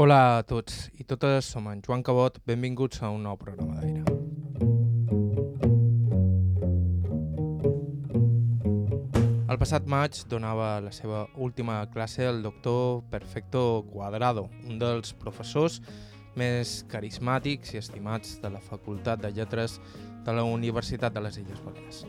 Hola a tots i totes, som en Joan Cabot, benvinguts a un nou programa d'aire. El passat maig donava la seva última classe el doctor Perfecto Cuadrado, un dels professors més carismàtics i estimats de la Facultat de Lletres de la Universitat de les Illes Balears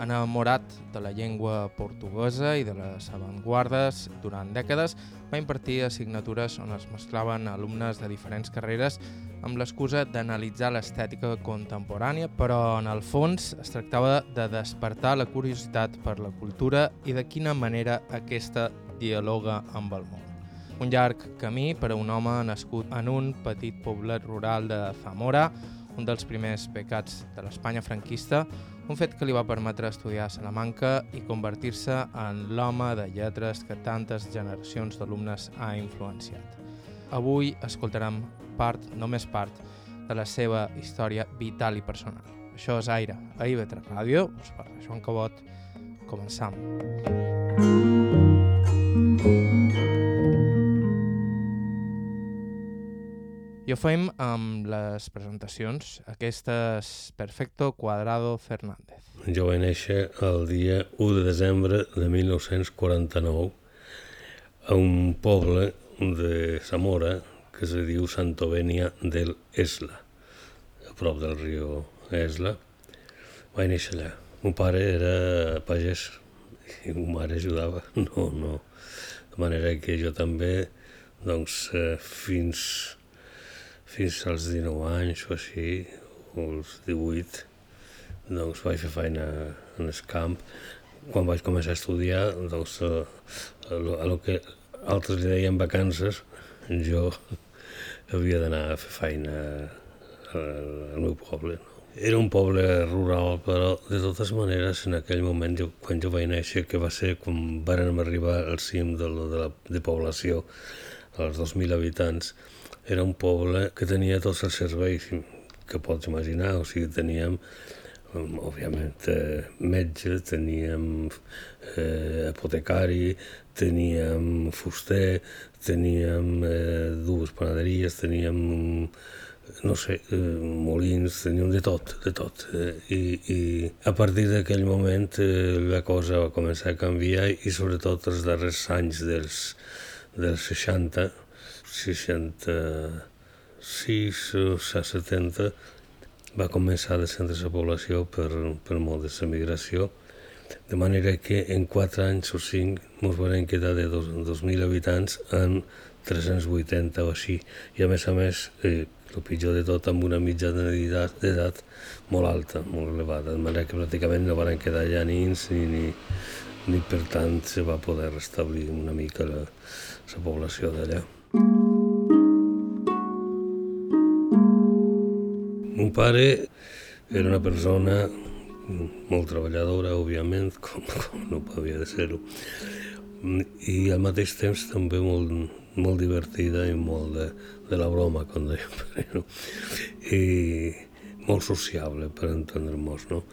enamorat de la llengua portuguesa i de les avantguardes durant dècades, va impartir assignatures on es mesclaven alumnes de diferents carreres amb l'excusa d'analitzar l'estètica contemporània, però en el fons es tractava de despertar la curiositat per la cultura i de quina manera aquesta dialoga amb el món. Un llarg camí per a un home nascut en un petit poblet rural de Zamora, un dels primers pecats de l'Espanya franquista, un fet que li va permetre estudiar a Salamanca i convertir-se en l'home de lletres que tantes generacions d'alumnes ha influenciat. Avui escoltarem part, només part, de la seva història vital i personal. Això és Aire, a IB3 Ràdio, us parla Joan Cabot, començam. I ho fem amb les presentacions. Aquestes Perfecto Cuadrado Fernández. Jo vaig néixer el dia 1 de desembre de 1949 a un poble de Zamora que se diu Santovenia del Esla, a prop del riu Esla. Vaig néixer allà. Mon pare era pagès i mon mare ajudava. No, no. De manera que jo també, doncs, eh, fins fins als 19 anys o així, o als 18, doncs vaig fer feina en el camp. Quan vaig començar a estudiar, doncs, a, a, lo, a lo que altres li deien vacances, jo havia d'anar a fer feina al meu poble. No? Era un poble rural, però de totes maneres, en aquell moment, jo, quan jo vaig néixer, que va ser quan vàrem arribar al cim de, la, de, la, de població, als 2.000 habitants, era un poble que tenia tots els serveis que pots imaginar, o sigui, teníem òbviament eh, metge, teníem eh, apotecari, teníem fuster, teníem eh, dues panaderies, teníem no sé, eh, molins, teníem de tot, de tot. Eh, i, I a partir d'aquell moment eh, la cosa va començar a canviar i sobretot els darrers anys dels, dels 60 66 o 70 va començar a descendre la població per, per molt de la migració, de manera que en 4 anys o 5 ens van quedar de 2.000 habitants en 380 o així, i a més a més, eh, el pitjor de tot, amb una mitjana d'edat molt alta, molt elevada, de manera que pràcticament no van quedar ja nins ni, ni, ni per tant se va poder restablir una mica la, la població d'allà. Mon pare era una persona molt treballadora, òbviament, com, com no havia de ser-ho, i al mateix temps també molt, molt divertida i molt de, de la broma, com dèiem, però, i molt sociable, per entendre-nos, no?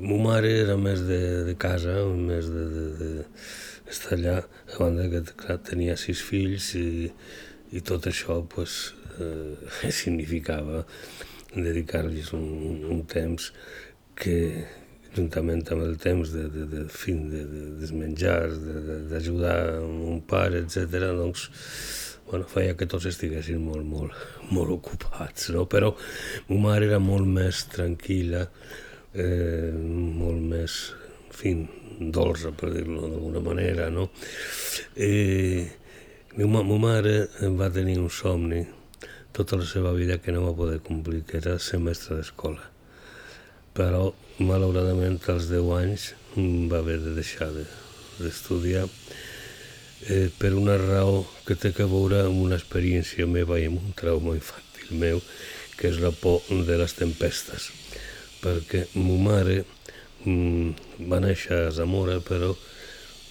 Mo mare era més de, de casa, més de, de, de allà, a banda que clar, tenia sis fills i, i tot això pues, eh, significava dedicar-los un, un temps que juntament amb el temps de, de, de, fin, de, de, de menjar, d'ajudar un pare, etc. doncs bueno, feia que tots estiguessin molt, molt, molt ocupats, no? però ma mare era molt més tranquil·la, eh, molt més, en fi, dolça, per dir-ho d'alguna manera, no? I ma, ma mare va tenir un somni tota la seva vida que no va poder complir, que era ser mestre d'escola. Però, malauradament, als 10 anys va haver de deixar d'estudiar de, eh, per una raó que té que veure amb una experiència meva i amb un trauma infantil meu, que és la por de les tempestes. Perquè ma mare mm, va néixer a Zamora, però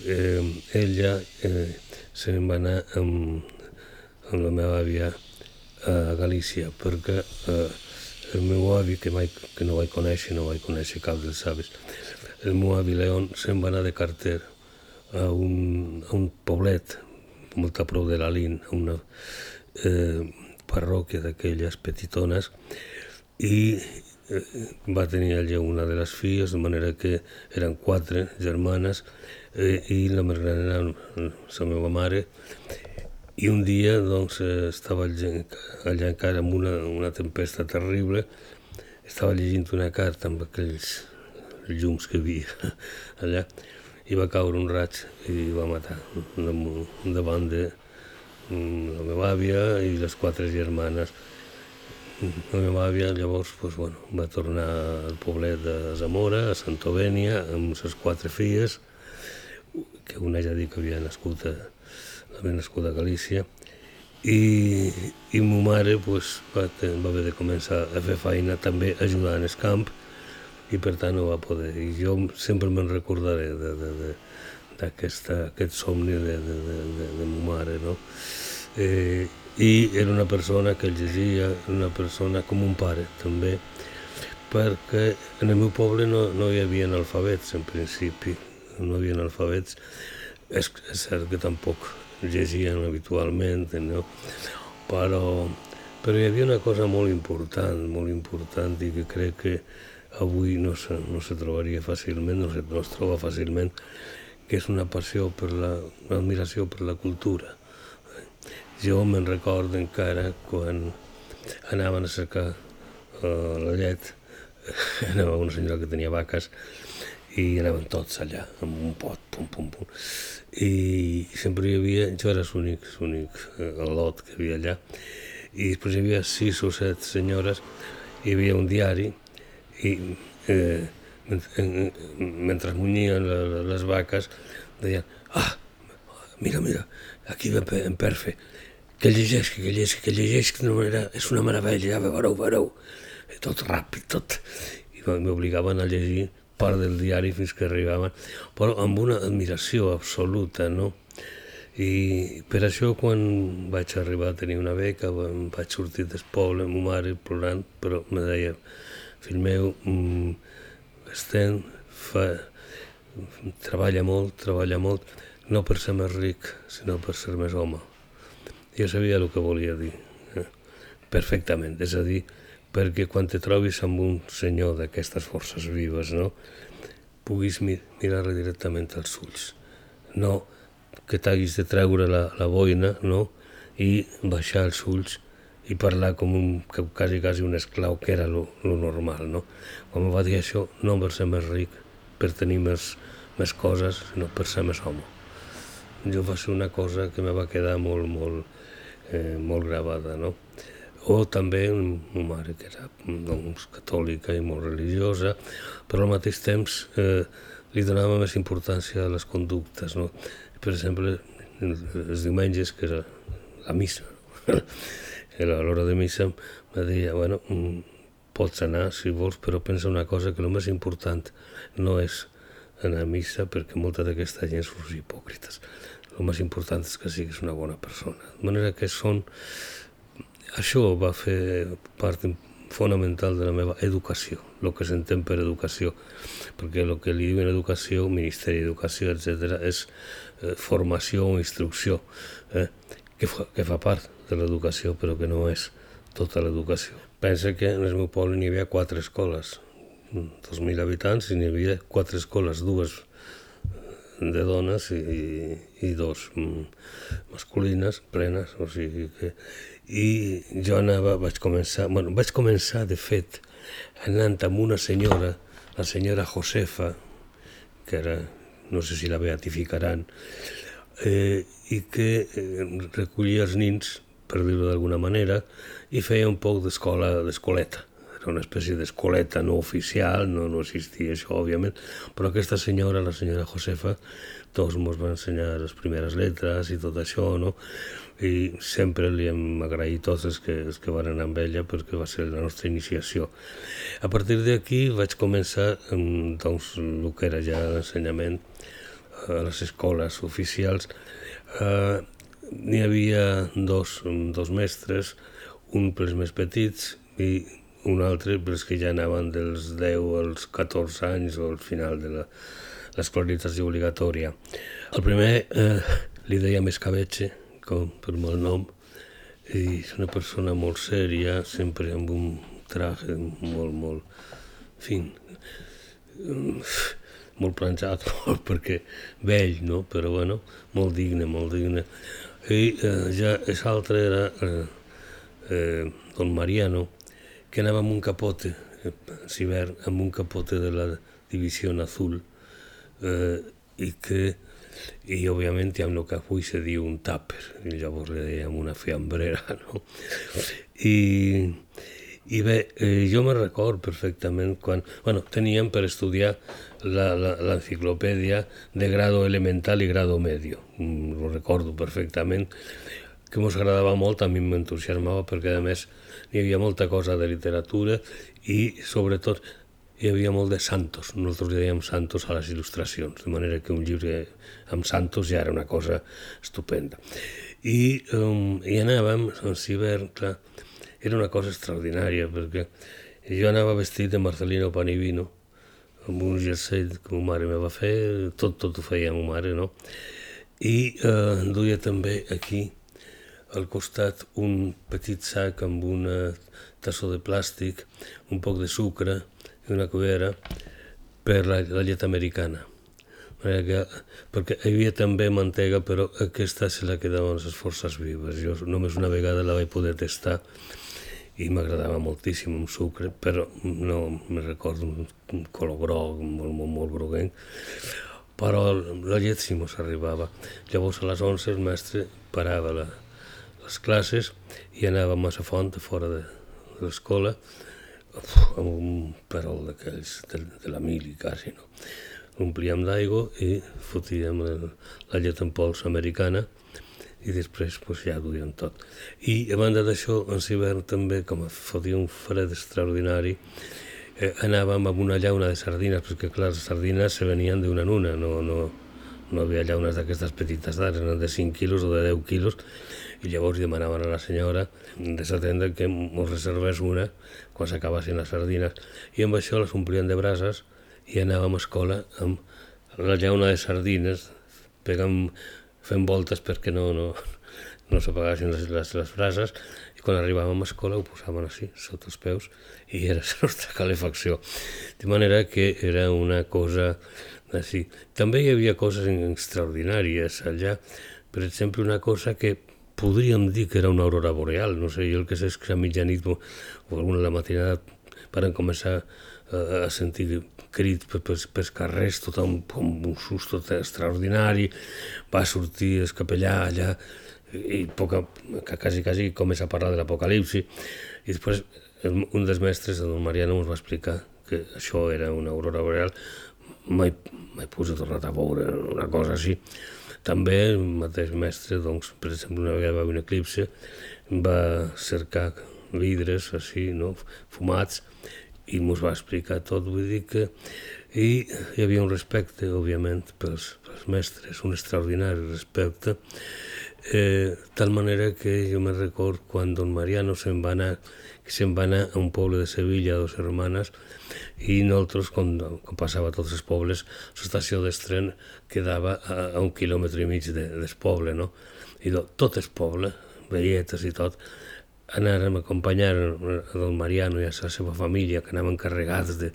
eh, ella eh, se'n va anar amb, amb la meva àvia a Galícia, perquè eh, el meu avi, que, mai, que no vaig conèixer, no vaig conèixer cap dels avis, el meu avi León se'n va anar de carter a un, a un poblet molt a prop de la Lin, una, eh, parròquia d'aquelles petitones i va tenir allà una de les filles, de manera que eren quatre germanes eh, i la més gran era la meva mare i un dia doncs, eh, estava allà, encara amb una, una tempesta terrible estava llegint una carta amb aquells llums que havia allà i va caure un raig i va matar davant de mm, la meva àvia i les quatre germanes. La meva àvia llavors pues, bueno, va tornar al poblet de Zamora, a Santovènia, amb les quatre filles, que una ja dic que havia nascut a, havia nascut a Galícia, i, i ma mare pues, va, va haver de començar a fer feina també ajudant el camp, i per tant no va poder. I jo sempre me'n recordaré d'aquest somni de, de, de, de, de ma mare, no? Eh, I era una persona que llegia, una persona com un pare, també, perquè en el meu poble no, no hi havia alfabets, en principi, no hi havia alfabets. És, és cert que tampoc llegien habitualment, no? però, però hi havia una cosa molt important, molt important i que crec que avui no se, no se trobaria fàcilment, no, se, no es troba fàcilment, que és una passió per la, una admiració per la cultura. Jo me'n recordo encara quan anaven a cercar uh, la llet, anava una senyora que tenia vaques i anaven tots allà, amb un pot, pum, pum, pum. I sempre hi havia, jo era l'únic, l'únic uh, lot que havia allà, i després hi havia sis o set senyores, hi havia un diari, i eh, mentre munyien les vaques deien, mira, mira, aquí ve en Perfe, que llegeix, que llegeix, que llegeix, que no era, és una meravella, ja veureu, veureu, I tot ràpid, tot. I m'obligaven a llegir part del diari fins que arribaven, però amb una admiració absoluta, no? I per això quan vaig arribar a tenir una beca, vaig sortir del poble, ma mare plorant, però me deia, fill meu, mm, Sten fa, treballa molt, treballa molt, no per ser més ric, sinó per ser més home. Jo sabia el que volia dir, eh? perfectament, és a dir, perquè quan te trobis amb un senyor d'aquestes forces vives, no? puguis mir mirar-li directament als ulls. No que t'haguis de treure la, la boina no? i baixar els ulls i parlar com un, quasi, quasi un esclau, que era lo, lo normal, no? Quan em va dir això, no per ser més ric, per tenir més, més coses, sinó per ser més home. Jo va ser una cosa que me va quedar molt, molt, eh, molt gravada, no? O també una mare que era doncs, catòlica i molt religiosa, però al mateix temps eh, li donava més importància a les conductes, no? Per exemple, els diumenges, que era la missa, a l'hora de missa me deia, bueno, mm, pots anar si vols, però pensa una cosa, que el més important no és anar a missa perquè molta d'aquesta gent són hipòcrites. El més important és que siguis una bona persona. De manera que són... Això va fer part fonamental de la meva educació, el que s'entén per educació, perquè el que li diuen educació, Ministeri d'Educació, etc., és eh, formació o instrucció, eh, que, fa, que fa part de l'educació, però que no és tota l'educació. Pensa que en el meu poble n'hi havia quatre escoles, 2.000 habitants, i n'hi havia quatre escoles, dues de dones i, i dos masculines, plenes, o sigui que... I jo anava, vaig començar, bueno, vaig començar, de fet, anant amb una senyora, la senyora Josefa, que era, no sé si la beatificaran, eh, i que eh, recollia els nins per dir-ho d'alguna manera, i feia un poc d'escola, d'escoleta. Era una espècie d'escoleta no oficial, no, no existia això, òbviament, però aquesta senyora, la senyora Josefa, tots ens va ensenyar les primeres lletres i tot això, no? I sempre li hem agraït tots els que, els que van anar amb ella perquè va ser la nostra iniciació. A partir d'aquí vaig començar doncs, el que era ja l'ensenyament a les escoles oficials, eh, n'hi havia dos, dos mestres, un pels més petits i un altre pels que ja anaven dels 10 als 14 anys o al final de l'escolarització obligatòria. El primer eh, li deia Escabetxe, com per molt nom, i és una persona molt sèria, sempre amb un traje molt, molt, fin, molt planxat, molt perquè vell, no? però bueno, molt digne, molt digne. I eh, ja l'altre era eh, eh, don Mariano, que anava amb un capote, eh, Ciber, amb un capote de la divisió azul, eh, i que i òbviament amb el que avui se diu un tàper, i llavors li dèiem una fiambrera, no? I, i bé, eh, jo me record perfectament quan... Bueno, teníem per estudiar l'enciclopèdia de grado elemental i grado medio, mm, ho recordo perfectament, que ens agradava molt, a mi m'entusiasmava perquè a més hi havia molta cosa de literatura i sobretot hi havia molt de santos, nosaltres dèiem santos a les il·lustracions, de manera que un llibre amb santos ja era una cosa estupenda. I, um, i anàvem, en Ciber, clar, era una cosa extraordinària, perquè jo anava vestit de Marcelino Panivino, amb un jersei que ma mare me va fer, tot, tot ho feia ma mare, no? I eh, duia també aquí, al costat, un petit sac amb una tassó de plàstic, un poc de sucre, i una cullera per la, la llet americana. Que, perquè hi havia també mantega, però aquesta se la quedaven les forces vives. Jo només una vegada la vaig poder tastar i m'agradava moltíssim amb sucre, però no me recordo un color groc, molt, molt, molt groguenc, però la llet sí mos arribava. Llavors a les 11 el mestre parava la, les classes i anàvem a la font fora de, de l'escola amb un perol d'aquells de, de la mili quasi, no? L'omplíem d'aigua i fotíem el, la llet en pols americana i després pues, ja duíem tot. I a banda d'això, en l'hivern també, com fotia un fred extraordinari, eh, anàvem amb una llauna de sardines, perquè clar, les sardines se venien d'una en una, no, no, no havia llaunes d'aquestes petites d'ara, eren de 5 quilos o de 10 quilos, i llavors demanaven a la senyora de la tenda que ens reservés una quan s'acabassin les sardines. I amb això les omplien de brases i anàvem a escola amb la llauna de sardines, pegant, fent voltes perquè no, no, no s'apagassin les, les, les brases i quan arribàvem a escola ho posaven així, sota els peus, i era la nostra calefacció. De manera que era una cosa així. També hi havia coses extraordinàries allà, per exemple, una cosa que podríem dir que era una aurora boreal, no sé, jo el que sé és que a mitjanit o, o alguna la matinada van començar a, sentir crits per, per, carrers, tot amb, amb un susto extraordinari, va sortir el capellà allà i poca, que quasi, quasi comença a parlar de l'apocalipsi i després un dels mestres, el Mariano, ens va explicar que això era una aurora boreal, mai, mai potser tornat a veure una cosa així, també el mateix mestre, doncs, per exemple, una vegada va haver un eclipse, va cercar vidres així, no? fumats, i ens va explicar tot, vull dir que i hi havia un respecte, òbviament, pels, pels mestres, un extraordinari respecte, eh, tal manera que jo me record quan don Mariano se'n va anar, que se'n va anar a un poble de Sevilla, a dos hermanes, i nosaltres, quan, quan passava a tots els pobles, l'estació d'estren quedava a, a un quilòmetre i mig de, del poble, no? I do, tot el poble, velletes i tot, anàrem a acompanyar a don Mariano i a la seva família, que anaven carregats de,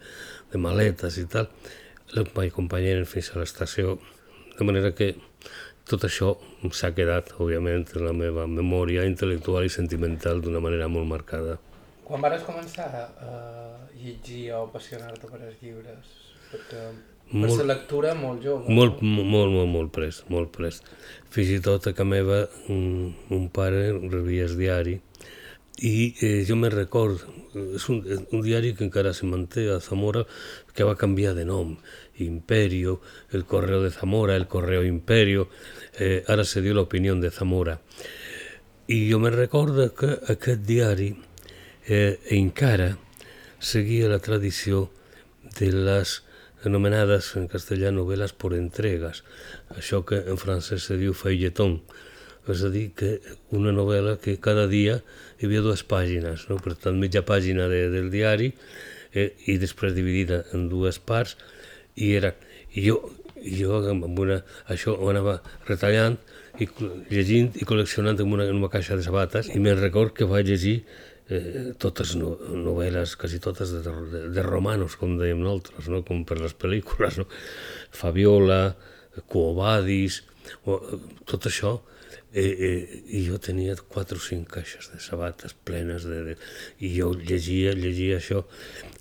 de maletes i tal, l'acompanyaren fins a l'estació, de manera que tot això s'ha quedat, òbviament, en la meva memòria intel·lectual i sentimental d'una manera molt marcada. Quan vas començar a llegir o apassionar-te per els llibres? Perquè per molt, la lectura molt jove. Molt, no? molt, molt, molt pres, molt pres. Fins i tot a casa meva un, un pare rebia el diari i eh, jo me record, és un, un diari que encara se manté a Zamora, que va canviar de nom, Imperio, el Correo de Zamora, el Correo Imperio, eh, ara se diu l'opinió de Zamora. I jo me recordo que aquest diari eh, encara seguia la tradició de les anomenades en castellà novel·les por entregas, això que en francès se diu feuilleton, és a dir, que una novel·la que cada dia hi havia dues pàgines, no? per tant, mitja pàgina de, del diari eh, i després dividida en dues parts, i era... I jo jo amb una, això ho anava retallant i llegint i col·leccionant en una, en una caixa de sabates i me'n record que vaig llegir eh, totes no, novel·les, quasi totes de, de, de romanos, com dèiem nosaltres, no? com per les pel·lícules, no? Fabiola, Cuobadis, o, tot això, eh, eh, i jo tenia quatre o cinc caixes de sabates plenes de, de, i jo llegia, llegia això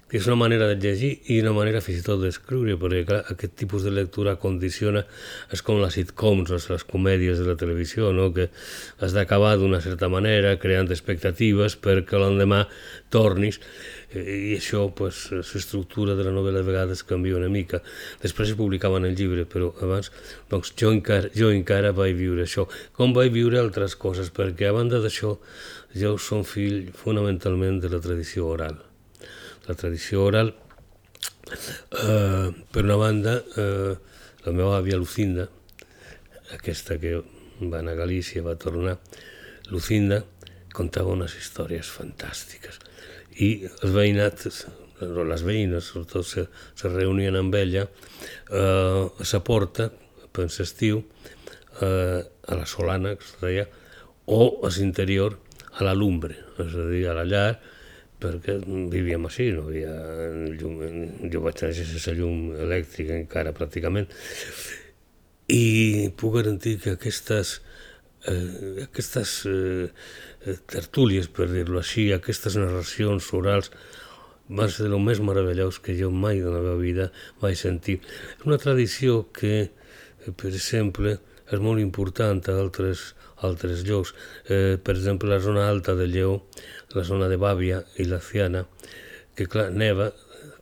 que és una manera de llegir i una manera fins i tot d'escriure, perquè clar, aquest tipus de lectura condiciona, és com les sitcoms, les, les comèdies de la televisió, no? que has d'acabar d'una certa manera, creant expectatives perquè l'endemà tornis, i això, pues, l'estructura de la novel·la de vegades canvia una mica. Després es publicava en el llibre, però abans, doncs jo encara, jo encara vaig viure això, com vaig viure altres coses, perquè a banda d'això, jo som fill fonamentalment de la tradició oral la tradició oral. Eh, per una banda, eh, la meva àvia Lucinda, aquesta que va anar a Galícia, va tornar, Lucinda contava unes històries fantàstiques i els veïnats, les veïnes sobretot se, se reunien amb ella eh, a sa porta, per l'estiu, eh, a la solana, que es deia, o a l'interior, a la lumbre, és a dir, a la llar, perquè vivíem així, no havia llum, jo vaig néixer sense llum elèctrica encara pràcticament, i puc garantir que aquestes, eh, aquestes eh, tertúlies, per dir-ho així, aquestes narracions orals, va ser el més meravellós que jo mai de la meva vida vaig sentir. És una tradició que, per exemple, és molt important a altres, altres llocs. Eh, per exemple, la zona alta del Lleó, la zona de Bàvia i la Ciana, que clar, neva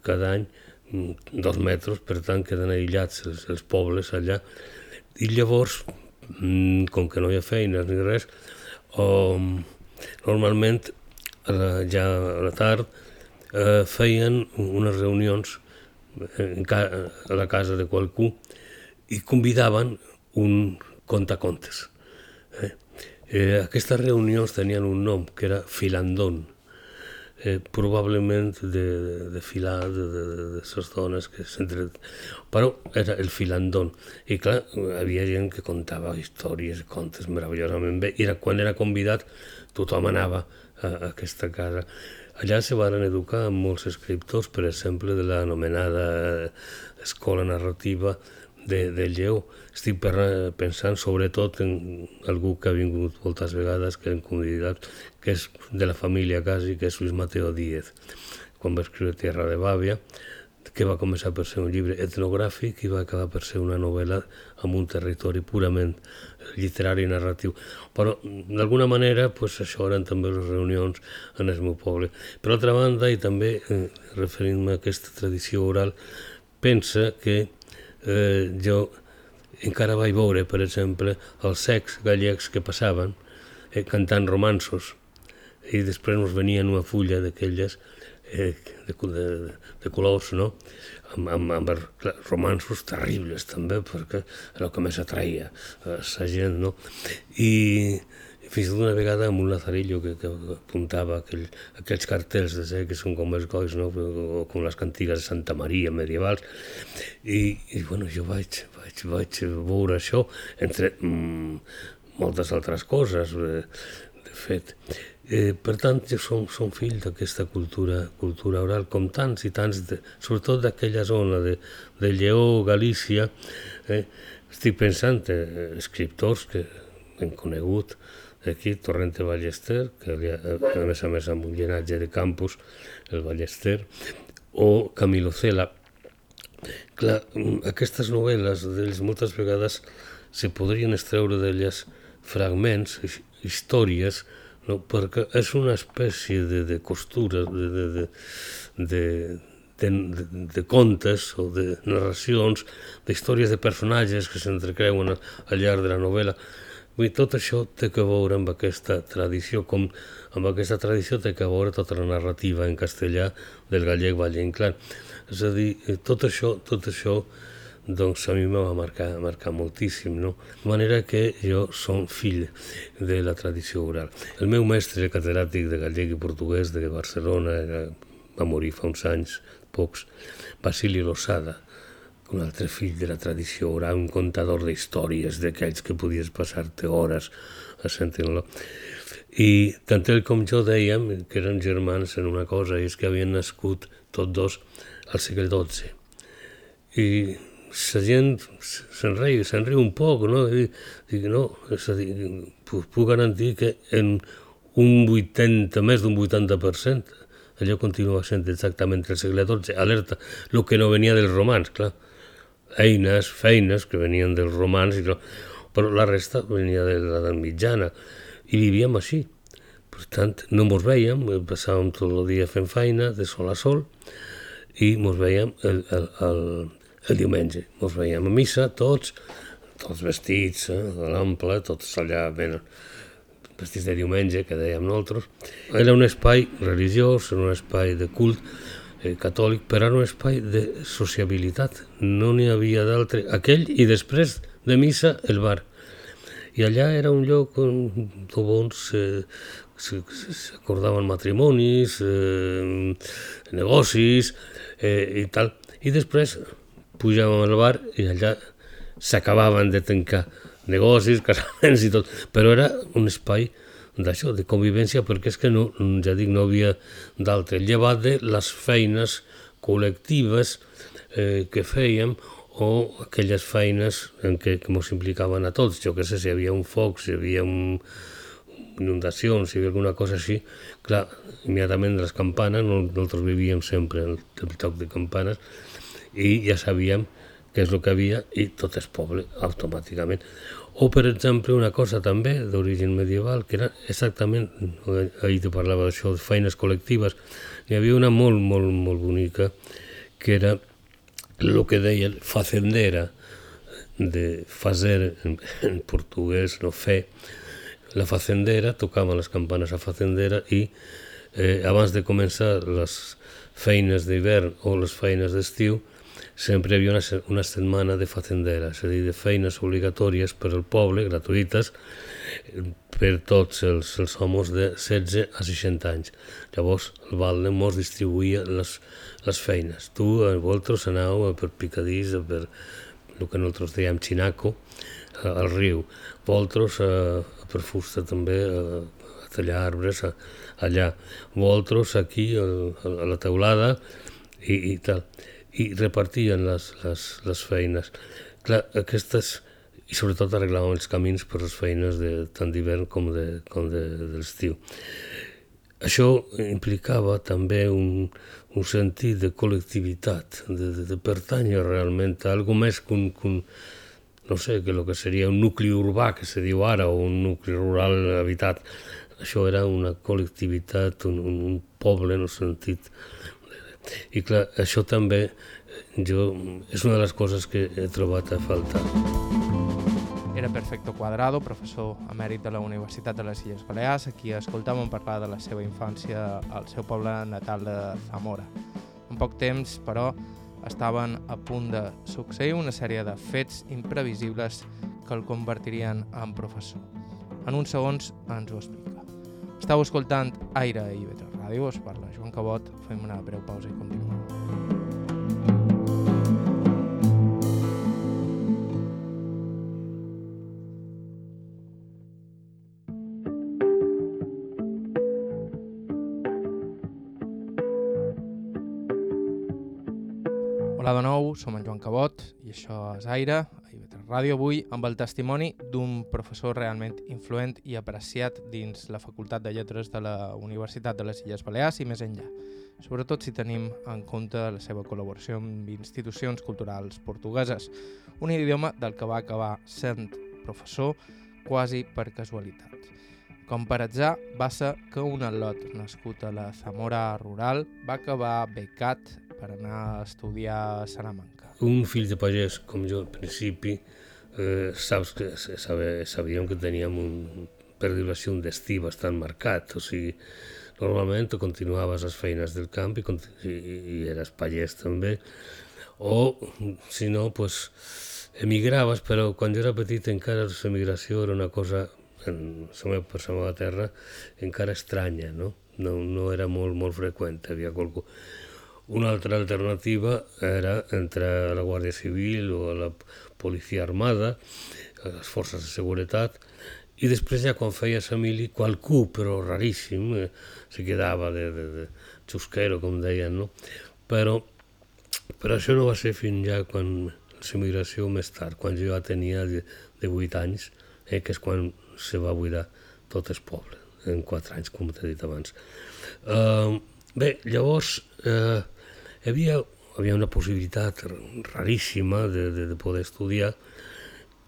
cada any mm, dos metres, per tant queden aïllats els, els pobles allà, i llavors, mm, com que no hi ha feines ni res, o, normalment ja a la tard eh, feien unes reunions a la casa de qualcú i convidaven un contacontes. Eh? Eh, aquestes reunions tenien un nom, que era filandón, eh, probablement de, de, filar de, de, de les dones que s'entre... Però era el filandón. I clar, havia gent que contava històries, contes meravellosament bé, i era, quan era convidat tothom anava a, a aquesta casa. Allà se van educar molts escriptors, per exemple, de l'anomenada escola narrativa de, de Lleó. Estic pensant sobretot en algú que ha vingut moltes vegades, que hem convidat, que és de la família quasi, que és Luis Mateo Díez, quan va escriure Tierra de Bàvia, que va començar per ser un llibre etnogràfic i va acabar per ser una novel·la amb un territori purament literari i narratiu. Però, d'alguna manera, pues, això eren també les reunions en el meu poble. Per altra banda, i també eh, referint-me a aquesta tradició oral, pensa que eh, jo encara vaig veure, per exemple, els secs gallecs que passaven eh, cantant romansos i després ens venien una fulla d'aquelles eh, de, de, de colors, no? amb, amb, amb romansos terribles també, perquè era el que més atraïa a la gent, no? I, fins una vegada amb un lazarillo que, que apuntava aquell, aquells cartells de ser que són com els gois, no? o com les cantigues de Santa Maria medievals, i, i bueno, jo vaig, vaig, vaig veure això entre mm, moltes altres coses, de, de fet. Eh, per tant, jo som, som fill d'aquesta cultura, cultura oral, com tants i tants, de, sobretot d'aquella zona de, de Lleó, Galícia, eh, estic pensant en eh, escriptors que hem conegut, aquí Torrente Ballester, que a més a més amb un llenatge de campus, el Ballester, o Camilo Cela. Clar, aquestes novel·les d'ells moltes vegades se podrien extreure d'elles fragments, històries, no? perquè és una espècie de, de costura, de, de, de, de, de, de, de contes o de narracions, d'històries de personatges que s'entrecreuen al llarg de la novel·la, Vull dir, tot això té que veure amb aquesta tradició, com amb aquesta tradició té que veure tota la narrativa en castellà del gallec Valle Inclán. És a dir, eh, tot això, tot això doncs a mi me va marcar, marcar moltíssim, no? De manera que jo som fill de la tradició oral. El meu mestre catedràtic de gallec i portuguès de Barcelona, era, va morir fa uns anys, pocs, Basili Losada, un altre fill de la tradició, era un contador d'històries d'aquells que podies passar-te hores a sentir-lo. I tant ell com jo dèiem que eren germans en una cosa, és que havien nascut tots dos al segle XII. I la gent se'n riu, se'n riu un poc, no? I, dic, no, és a dir, puc garantir que en un 80, més d'un 80%, allò continua sent exactament el segle XII, alerta, el que no venia dels romans, clar, eines, feines que venien dels romans, i no, però la resta venia de l'edat mitjana, i vivíem així. Per tant, no mos veiem, passàvem tot el dia fent feina, de sol a sol, i mos veiem el, el, el, el diumenge. Mos veiem a missa, tots, tots vestits, eh, de l'ample, tots allà ben vestits de diumenge, que dèiem nosaltres. Era un espai religiós, era un espai de cult catòlic, però era un espai de sociabilitat. No n'hi havia d'altre. Aquell i després de missa el bar. I allà era un lloc on bons eh, s'acordaven matrimonis, eh, negocis eh, i tal. I després pujàvem al bar i allà s'acabaven de tancar negocis, casaments i tot, però era un espai d'això, de convivència, perquè és que no, ja dic, no havia d'altre, llevat de les feines col·lectives eh, que fèiem o aquelles feines en què, que ens implicaven a tots, jo que sé, si hi havia un foc, si hi havia un, inundacions, si hi havia alguna cosa així, clar, immediatament les campanes, nosaltres vivíem sempre el, el toc de campanes, i ja sabíem què és el que havia i tot és poble automàticament. O, per exemple, una cosa també d'origen medieval, que era exactament, ahir te parlava d'això, feines col·lectives, n'hi havia una molt, molt, molt bonica, que era el que deia facendera, de fazer en, en portuguès, no fer, la facendera, tocaven les campanes a facendera i eh, abans de començar les feines d'hivern o les feines d'estiu, sempre hi havia una, una setmana de facendera, és a dir, de feines obligatòries per al poble, gratuïtes, per tots els, els homes de 16 a 60 anys. Llavors, el Valde mos distribuïa les, les feines. Tu, vosaltres, aneu per picadís, per el que nosaltres dèiem xinaco, al riu. Vosaltres, a, per fusta també, a tallar arbres, a, allà. Vosaltres, aquí, a, a la teulada, i, i tal i repartien les, les, les feines. Clar, aquestes, i sobretot arreglàvem els camins per les feines de, tant d'hivern com, de, com de, de l'estiu. Això implicava també un, un sentit de col·lectivitat, de, de, de pertànyer realment a alguna més que un, que un, no sé, que el que seria un nucli urbà, que se diu ara, o un nucli rural habitat. Això era una col·lectivitat, un, un, un poble en el sentit i clar, això també jo, és una de les coses que he trobat a faltar. Era Perfecto Cuadrado, professor emèrit de la Universitat de les Illes Balears, a qui escoltàvem parlar de la seva infància al seu poble natal de Zamora. En poc temps, però, estaven a punt de succeir una sèrie de fets imprevisibles que el convertirien en professor. En uns segons ens ho explica. Estau escoltant Aire i Vetre Ràdio, us parla Joan Cabot, fem una breu pausa i continuem. Hola de nou, som en Joan Cabot i això és Aire, Ràdio avui amb el testimoni d'un professor realment influent i apreciat dins la Facultat de Lletres de la Universitat de les Illes Balears i més enllà, sobretot si tenim en compte la seva col·laboració amb institucions culturals portugueses, un idioma del que va acabar sent professor quasi per casualitat. Com per atzar, va ser que un al·lot nascut a la Zamora rural va acabar becat per anar a estudiar a Salamanca. Un fill de pagès com jo al principi, eh, saps que sabíem que teníem un, per dir-ho així, un destí bastant marcat, o sigui, normalment tu continuaves les feines del camp i, i, i eres pagès també, o si no, pues, emigraves, però quan jo era petit encara l'emigració era una cosa en la per la meva terra encara estranya, no? No, no era molt, molt freqüent, havia qualcú Una altra alternativa era entrar a la Guàrdia Civil o la Policia Armada, les forces de seguretat, i després ja quan feia família, qualcú, però raríssim, eh, se quedava de, de, de xusquero, com deien, no? Però, però això no va ser fins ja quan l'emigració més tard, quan jo ja tenia de, de 8 anys, eh, que és quan se va buidar tot el poble, en 4 anys, com t'he dit abans. Uh, bé, llavors, uh, hi havia, havia una possibilitat raríssima de, de, de poder estudiar,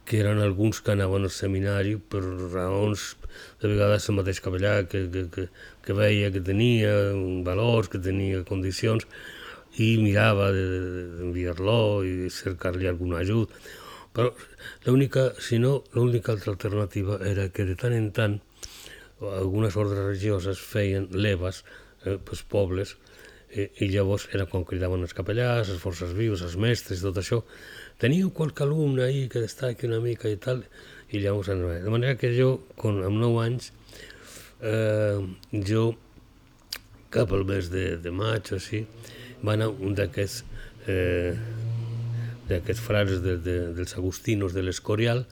que eren alguns que anaven al seminari per raons, de vegades el mateix capellà que, que, que, que veia que tenia valors, que tenia condicions, i mirava d'enviar-lo i cercar-li algun ajut. Però l'única, si no, l'única altra alternativa era que de tant en tant algunes ordres religioses feien leves eh, pels pobles eh, i llavors era quan cridaven els capellars, les forces vives, els mestres, tot això, teniu qualque alumne ahí que destaqui una mica i tal, i llavors anava. De manera que jo, con, amb 9 anys, eh, jo, cap al mes de, de maig o així, va anar un d'aquests eh, d'aquests frares de, de, dels agustinos de l'Escorial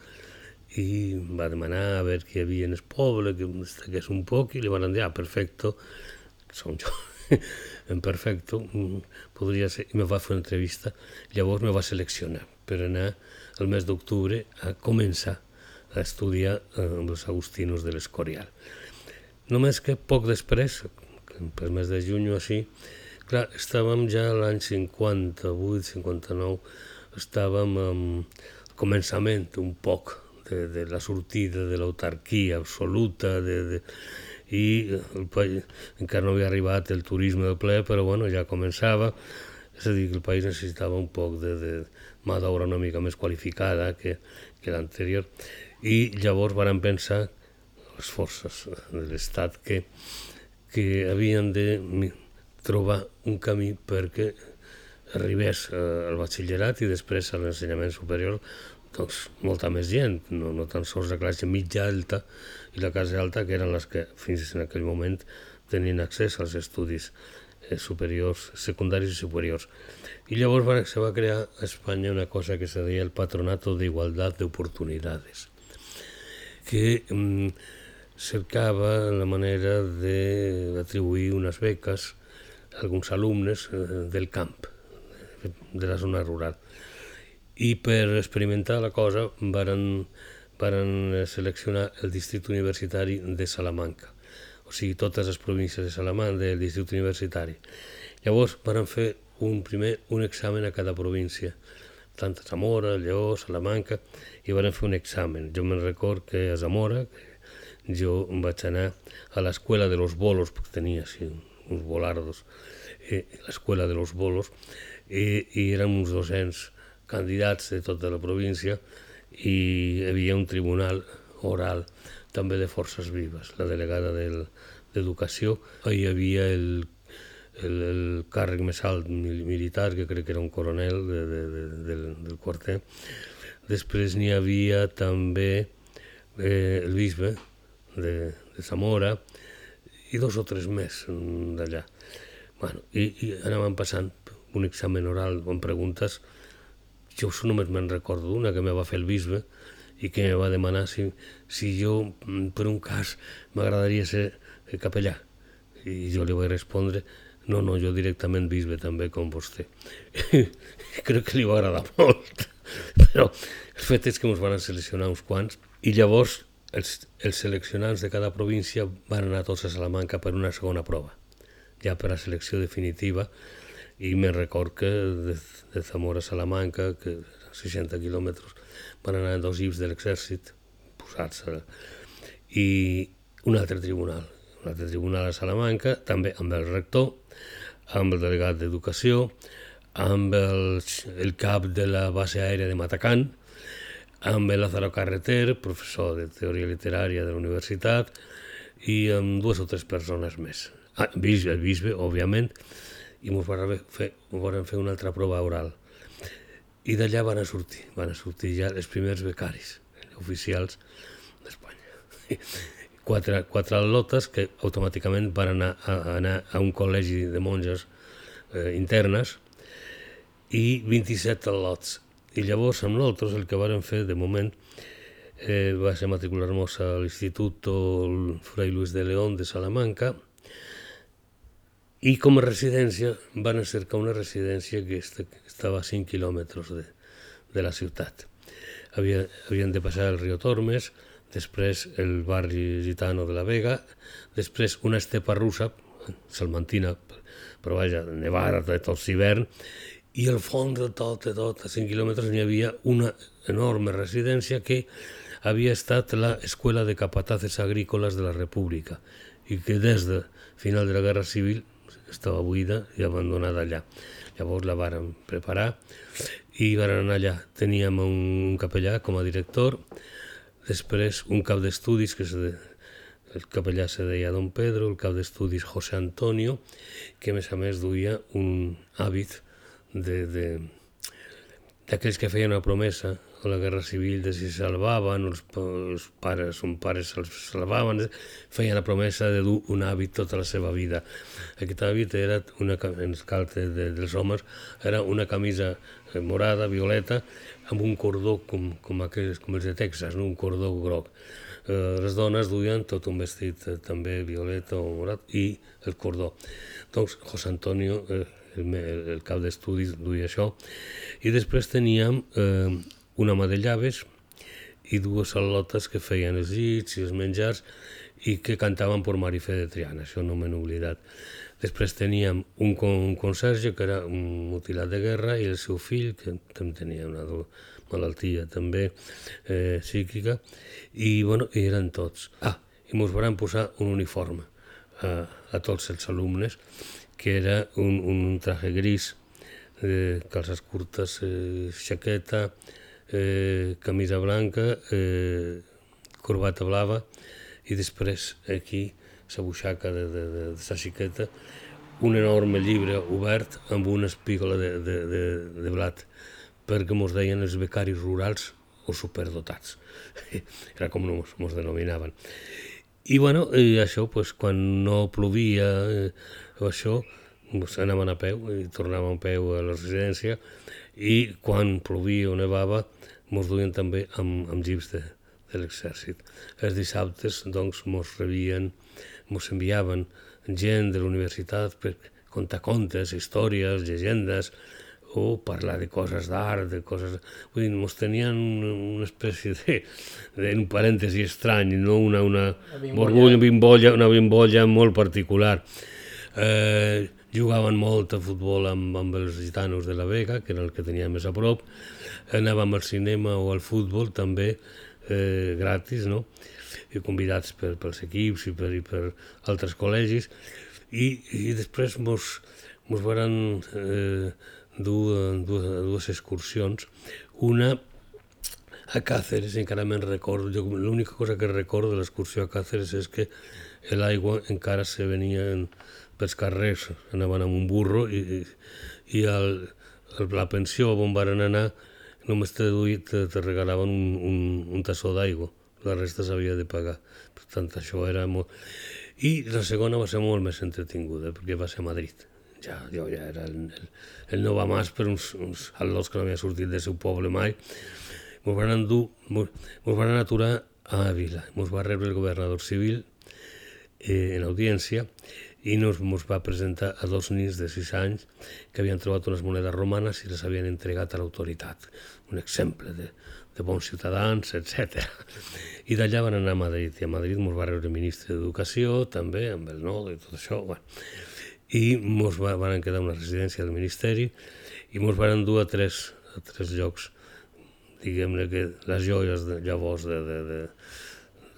i va demanar a veure qui hi havia en el poble, que destaqués un poc, i li van dir, ah, perfecto, som jo. en perfecto, mm, podria ser, i me va fer una entrevista, llavors me va seleccionar per anar el mes d'octubre a començar a estudiar eh, amb els agustinos de l'Escorial. Només que poc després, per mes de juny o així, clar, estàvem ja l'any 58, 59, estàvem en començament un poc de, de la sortida de l'autarquia absoluta, de, de, i el país, encara no havia arribat el turisme del ple, però bueno, ja començava, és a dir, que el país necessitava un poc de, de, mà d'obra una mica més qualificada que, que l'anterior, i llavors van pensar les forces de l'Estat que, que havien de trobar un camí perquè arribés al batxillerat i després a l'ensenyament superior doncs, molta més gent, no, no tan sols la classe mitja alta i la classe alta, que eren les que fins en aquell moment tenien accés als estudis eh, superiors, secundaris i superiors. I llavors va, se va crear a Espanya una cosa que se deia el Patronato de Igualdad de Oportunidades, que mm, cercava la manera d'atribuir unes beques a alguns alumnes eh, del camp, de la zona rural. I per experimentar la cosa varen, varen seleccionar el districte universitari de Salamanca, o sigui, totes les províncies de Salamanca, del districte universitari. Llavors varen fer un primer un examen a cada província, tant a Zamora, Lleó, Salamanca, i van fer un examen. Jo me'n record que a Zamora, jo vaig anar a l'escola de los bolos, perquè tenia així, uns volardos, eh, l'escola de los bolos, i, i érem uns 200 candidats de tota la província i hi havia un tribunal oral també de forces vives, la delegada d'Educació, hi havia el el, el càrrec més alt militar, que crec que era un coronel de, de, de, del, del quarter. Després n'hi havia també eh, el bisbe de, de Zamora i dos o tres més d'allà. Bueno, i, I anàvem passant un examen oral amb preguntes. Jo només me'n recordo d'una que me va fer el bisbe i que me va demanar si, si jo, per un cas, m'agradaria ser capellà. I jo li vaig respondre no, no, jo directament bisbe també, com vostè. Crec que li va agradar molt. Però el fet és que ens van seleccionar uns quants i llavors els, els seleccionants de cada província van anar tots a Salamanca per una segona prova, ja per a selecció definitiva, i me record que de, de Zamora a Salamanca, que 60 quilòmetres, van anar dos llibs de l'exèrcit posats-se. I un altre tribunal, un altre tribunal a Salamanca, també amb el rector, amb el delegat d'Educació, amb el, el cap de la base aèria de Matacan, amb el Lázaro Carreter, professor de teoria literària de la universitat, i amb dues o tres persones més. Ah, el bisbe, òbviament, i ens van fer, van fer una altra prova oral. I d'allà van a sortir, van a sortir ja els primers becaris oficials d'Espanya quatre, quatre al·lotes que automàticament van anar a, a anar a un col·legi de monges eh, internes i 27 lots. I llavors amb nosaltres el que varen fer de moment eh, va ser matricular-nos a l'Institut Fray Luis de León de Salamanca com a residència van cercar una residència que estava a 5 quilòmetres de, de la ciutat. Havia, havien de passar el riu Tormes, després el barri gitano de la Vega, després una estepa russa, salmantina, però vaja, nevada tot l'hivern, i al fons de tot, de tot, a 5 quilòmetres, hi havia una enorme residència que havia estat l'Escola de Capataces Agrícoles de la República i que des de final de la Guerra Civil estava buida i abandonada allà. Llavors la varen preparar i varen anar allà. Teníem un capellà com a director, després un cap d'estudis que se, el capellà se deia Don Pedro, el cap d'estudis José Antonio, que a més a més duia un hàbit de, de, d'aquells que feien una promesa a la Guerra Civil de si salvaven, els, els pares, un pares se'ls salvaven, feien la promesa de dur un hàbit tota la seva vida. Aquest hàbit era, una, el cal de, dels homes, era una camisa eh, morada, violeta, amb un cordó com, com, aquells, com els de Texas, no? un cordó groc. Eh, les dones duien tot un vestit eh, també violeta o morat i el cordó. Doncs José Antonio eh, el, el cap d'estudis duia això, i després teníem eh, una mà de llaves i dues salotes que feien els llits i els menjars i que cantaven per Marifé de Triana, això no m'he oblidat. Després teníem un, un conserge que era un mutilat de guerra i el seu fill, que també tenia una malaltia també eh, psíquica, i bueno, i eren tots. Ah, i ens van posar un uniforme a, a tots els alumnes que era un, un traje gris, eh, calces curtes, eh, xaqueta, eh, camisa blanca, eh, corbata blava i després aquí la buixaca de, de, de, de la xiqueta un enorme llibre obert amb una espígola de, de, de, de blat perquè mos deien els becaris rurals o superdotats. Era com mos, mos denominaven. I bueno, i això, pues, quan no plovia, eh, això, anàvem a peu i tornàvem a peu a la residència i quan plovia o nevava mos duien també amb, amb gips de, de l'exèrcit. Els dissabtes doncs mos rebien, mos enviaven gent de la universitat per contar contes, històries, llegendes, o parlar de coses d'art, de coses... Vull dir, mos tenien una espècie de, de un parèntesi estrany, no una, una, una bimbolla, una bimbolla molt particular. Eh, jugaven molt a futbol amb, amb els gitanos de la Vega, que era el que tenia més a prop, anàvem al cinema o al futbol també eh, gratis, no? i convidats per, pels equips i per, i per altres col·legis, i, i després mos, mos van eh, dur dues, dues excursions, una a Càceres, encara me'n recordo, l'única cosa que recordo de l'excursió a Càceres és que l'aigua encara se venia en, pels carrers, anaven amb un burro i, i el, el, la pensió on van anar només te, te, te regalaven un, un, un tassó d'aigua, la resta s'havia de pagar. Per tant, això era molt... I la segona va ser molt més entretinguda, perquè va ser a Madrid. Ja, jo ja era el, el, el no va més per uns, uns al·lots que no havia sortit del seu poble mai. Ens van endur, ens van aturar a Ávila. Ens va rebre el governador civil eh, en audiència i nos, va presentar a dos nins de 6 anys que havien trobat unes monedes romanes i les havien entregat a l'autoritat. Un exemple de, de bons ciutadans, etc. I d'allà van anar a Madrid, i a Madrid ens va rebre ministre d'Educació, també, amb el nodo i tot això. Bueno. I ens va, van quedar una residència del Ministeri i ens van dur a tres, a tres llocs, diguem-ne que les joies de, llavors de, de, de,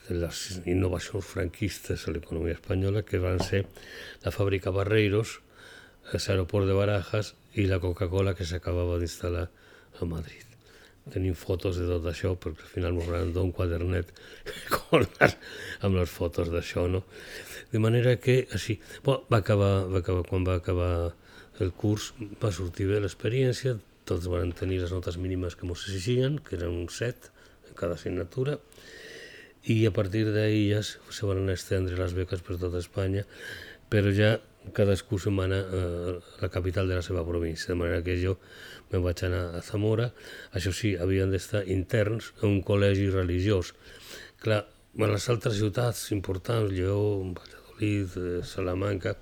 les innovacions franquistes a l'economia espanyola, que van ser la fàbrica Barreiros, l'aeroport de Barajas i la Coca-Cola que s'acabava d'instal·lar a Madrid. Tenim fotos de tot això, perquè al final m'ho van un quadernet amb les fotos d'això, no? De manera que, així, bon, va acabar, va acabar, quan va acabar el curs, va sortir bé l'experiència, tots van tenir les notes mínimes que ens exigien, que eren un 7 en cada assignatura, i a partir d'ahí ja se van estendre les beques per tota Espanya, però ja cadascú se'n va anar a la capital de la seva província, de manera que jo me'n vaig anar a Zamora. Això sí, havien d'estar interns a un col·legi religiós. Clar, a les altres ciutats importants, Lleó, Valladolid, eh, Salamanca,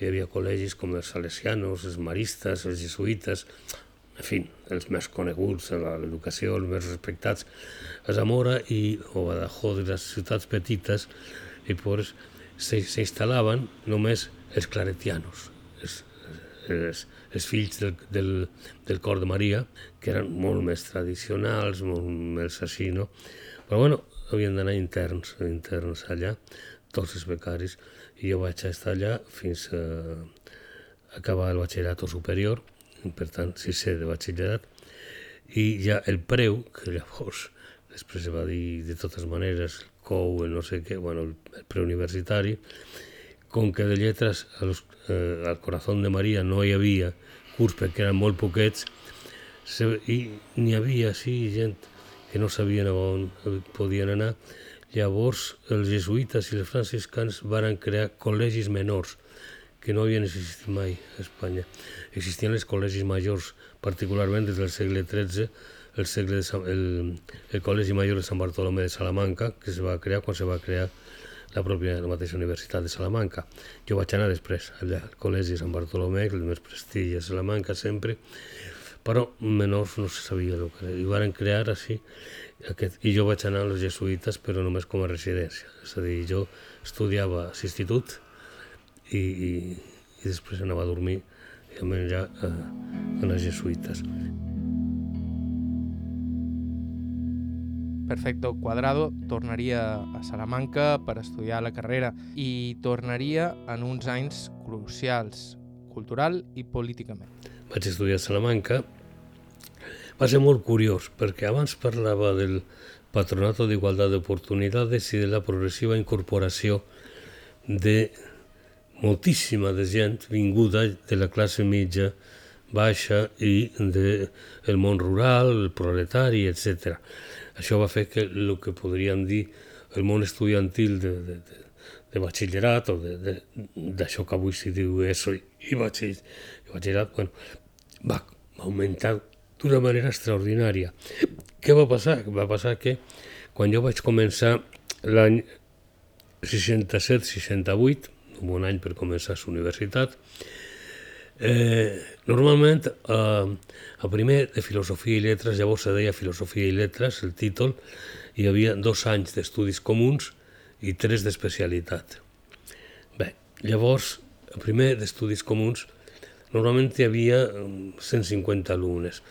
hi havia col·legis com els salesianos, els maristes, els jesuïtes, en fi, els més coneguts en l'educació, els més respectats, a Zamora i o Badajoz, les ciutats petites, i pues s'instal·laven només els claretianos, els, els, els fills del, del, del cor de Maria, que eren molt més tradicionals, molt més així, no? Però bueno, havien d'anar interns, interns allà, tots els becaris, i jo vaig estar allà fins a acabar el batxillerat superior, per tant, sisè de batxillerat, i ja el preu, que llavors després va dir de totes maneres el COU, el no sé què, bueno, el preu universitari, com que de lletres los, eh, al Corazón de Maria no hi havia curs perquè eren molt poquets, se, i n'hi havia, sí, gent que no sabien on podien anar, Llavors, els jesuïtes i els franciscans varen crear col·legis menors, que no havien existit mai a Espanya. Existien els col·legis majors, particularment des del segle XIII, el, segle de el, el Col·legi Major de Sant Bartolomé de Salamanca, que es va crear quan se va crear la pròpia la mateixa Universitat de Salamanca. Jo vaig anar després allà, al Col·legi Sant Bartolomé, el més prestigi a Salamanca sempre, però menors no se sabia el que era. I van crear així aquest, I jo vaig anar als jesuïtes, però només com a residència. És a dir, jo estudiava a l'institut i, i, i després anava a dormir i a menjar a, a les jesuïtes. Perfecto Cuadrado tornaria a Salamanca per estudiar la carrera i tornaria en uns anys crucials, cultural i políticament. Vaig estudiar a Salamanca va ser molt curiós, perquè abans parlava del Patronato d'Igualtat d'Oportunitats i de la progressiva incorporació de moltíssima de gent vinguda de la classe mitja baixa i del de món rural, el proletari, etc. Això va fer que el que podríem dir el món estudiantil de, de, de, de batxillerat o d'això que avui s'hi diu ESO i batxillerat, bueno, va augmentar d'una manera extraordinària. Què va passar? Va passar que quan jo vaig començar l'any 67-68, un bon any per començar la universitat, eh, normalment eh, a primer de Filosofia i Lletres, llavors se deia Filosofia i Lletres, el títol, hi havia dos anys d'estudis comuns i tres d'especialitat. Bé, llavors, a primer d'estudis comuns, normalment hi havia 150 alumnes.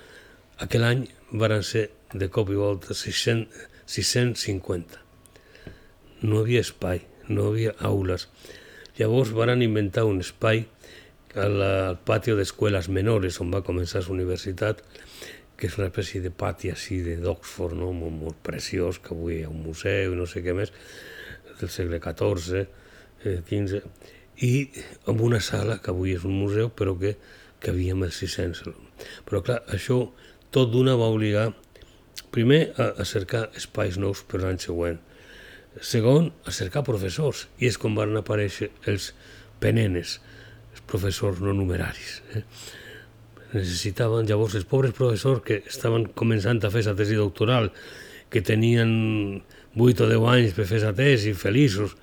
Aquell any varen ser de cop i volta 600, 650. No havia espai, no havia aules. Llavors varen inventar un espai al, patio d'escoles menores on va començar la universitat, que és una espècie de pati així d'Oxford, no? molt, molt preciós, que avui hi un museu i no sé què més, del segle XIV, eh, i amb una sala que avui és un museu, però que, que havia més 600. Però clar, això tot d'una va obligar primer a, a cercar espais nous per l'any següent, segon a cercar professors, i és com van aparèixer els penenes, professors no numeraris. Eh? Necessitaven llavors els pobres professors que estaven començant a fer la tesi doctoral, que tenien 8 o 10 anys per fer la tesi, feliços,